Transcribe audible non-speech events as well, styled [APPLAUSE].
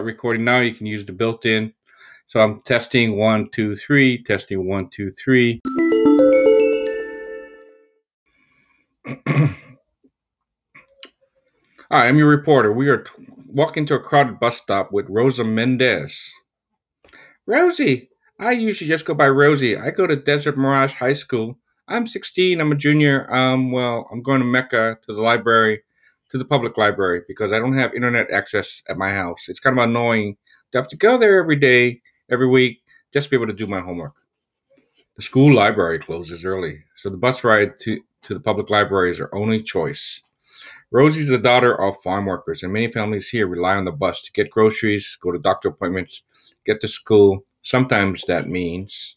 Start recording now. You can use the built-in. So I'm testing one, two, three. Testing one, two, three. [CLEARS THROAT] Hi, I'm your reporter. We are walking to a crowded bus stop with Rosa Mendez. Rosie, I usually just go by Rosie. I go to Desert Mirage High School. I'm 16. I'm a junior. Um, well, I'm going to Mecca to the library, to the public library, because I don't have internet access at my house. It's kind of annoying to have to go there every day, every week, just to be able to do my homework. The school library closes early, so the bus ride to, to the public library is our only choice. Rosie's the daughter of farm workers, and many families here rely on the bus to get groceries, go to doctor appointments, get to school. Sometimes that means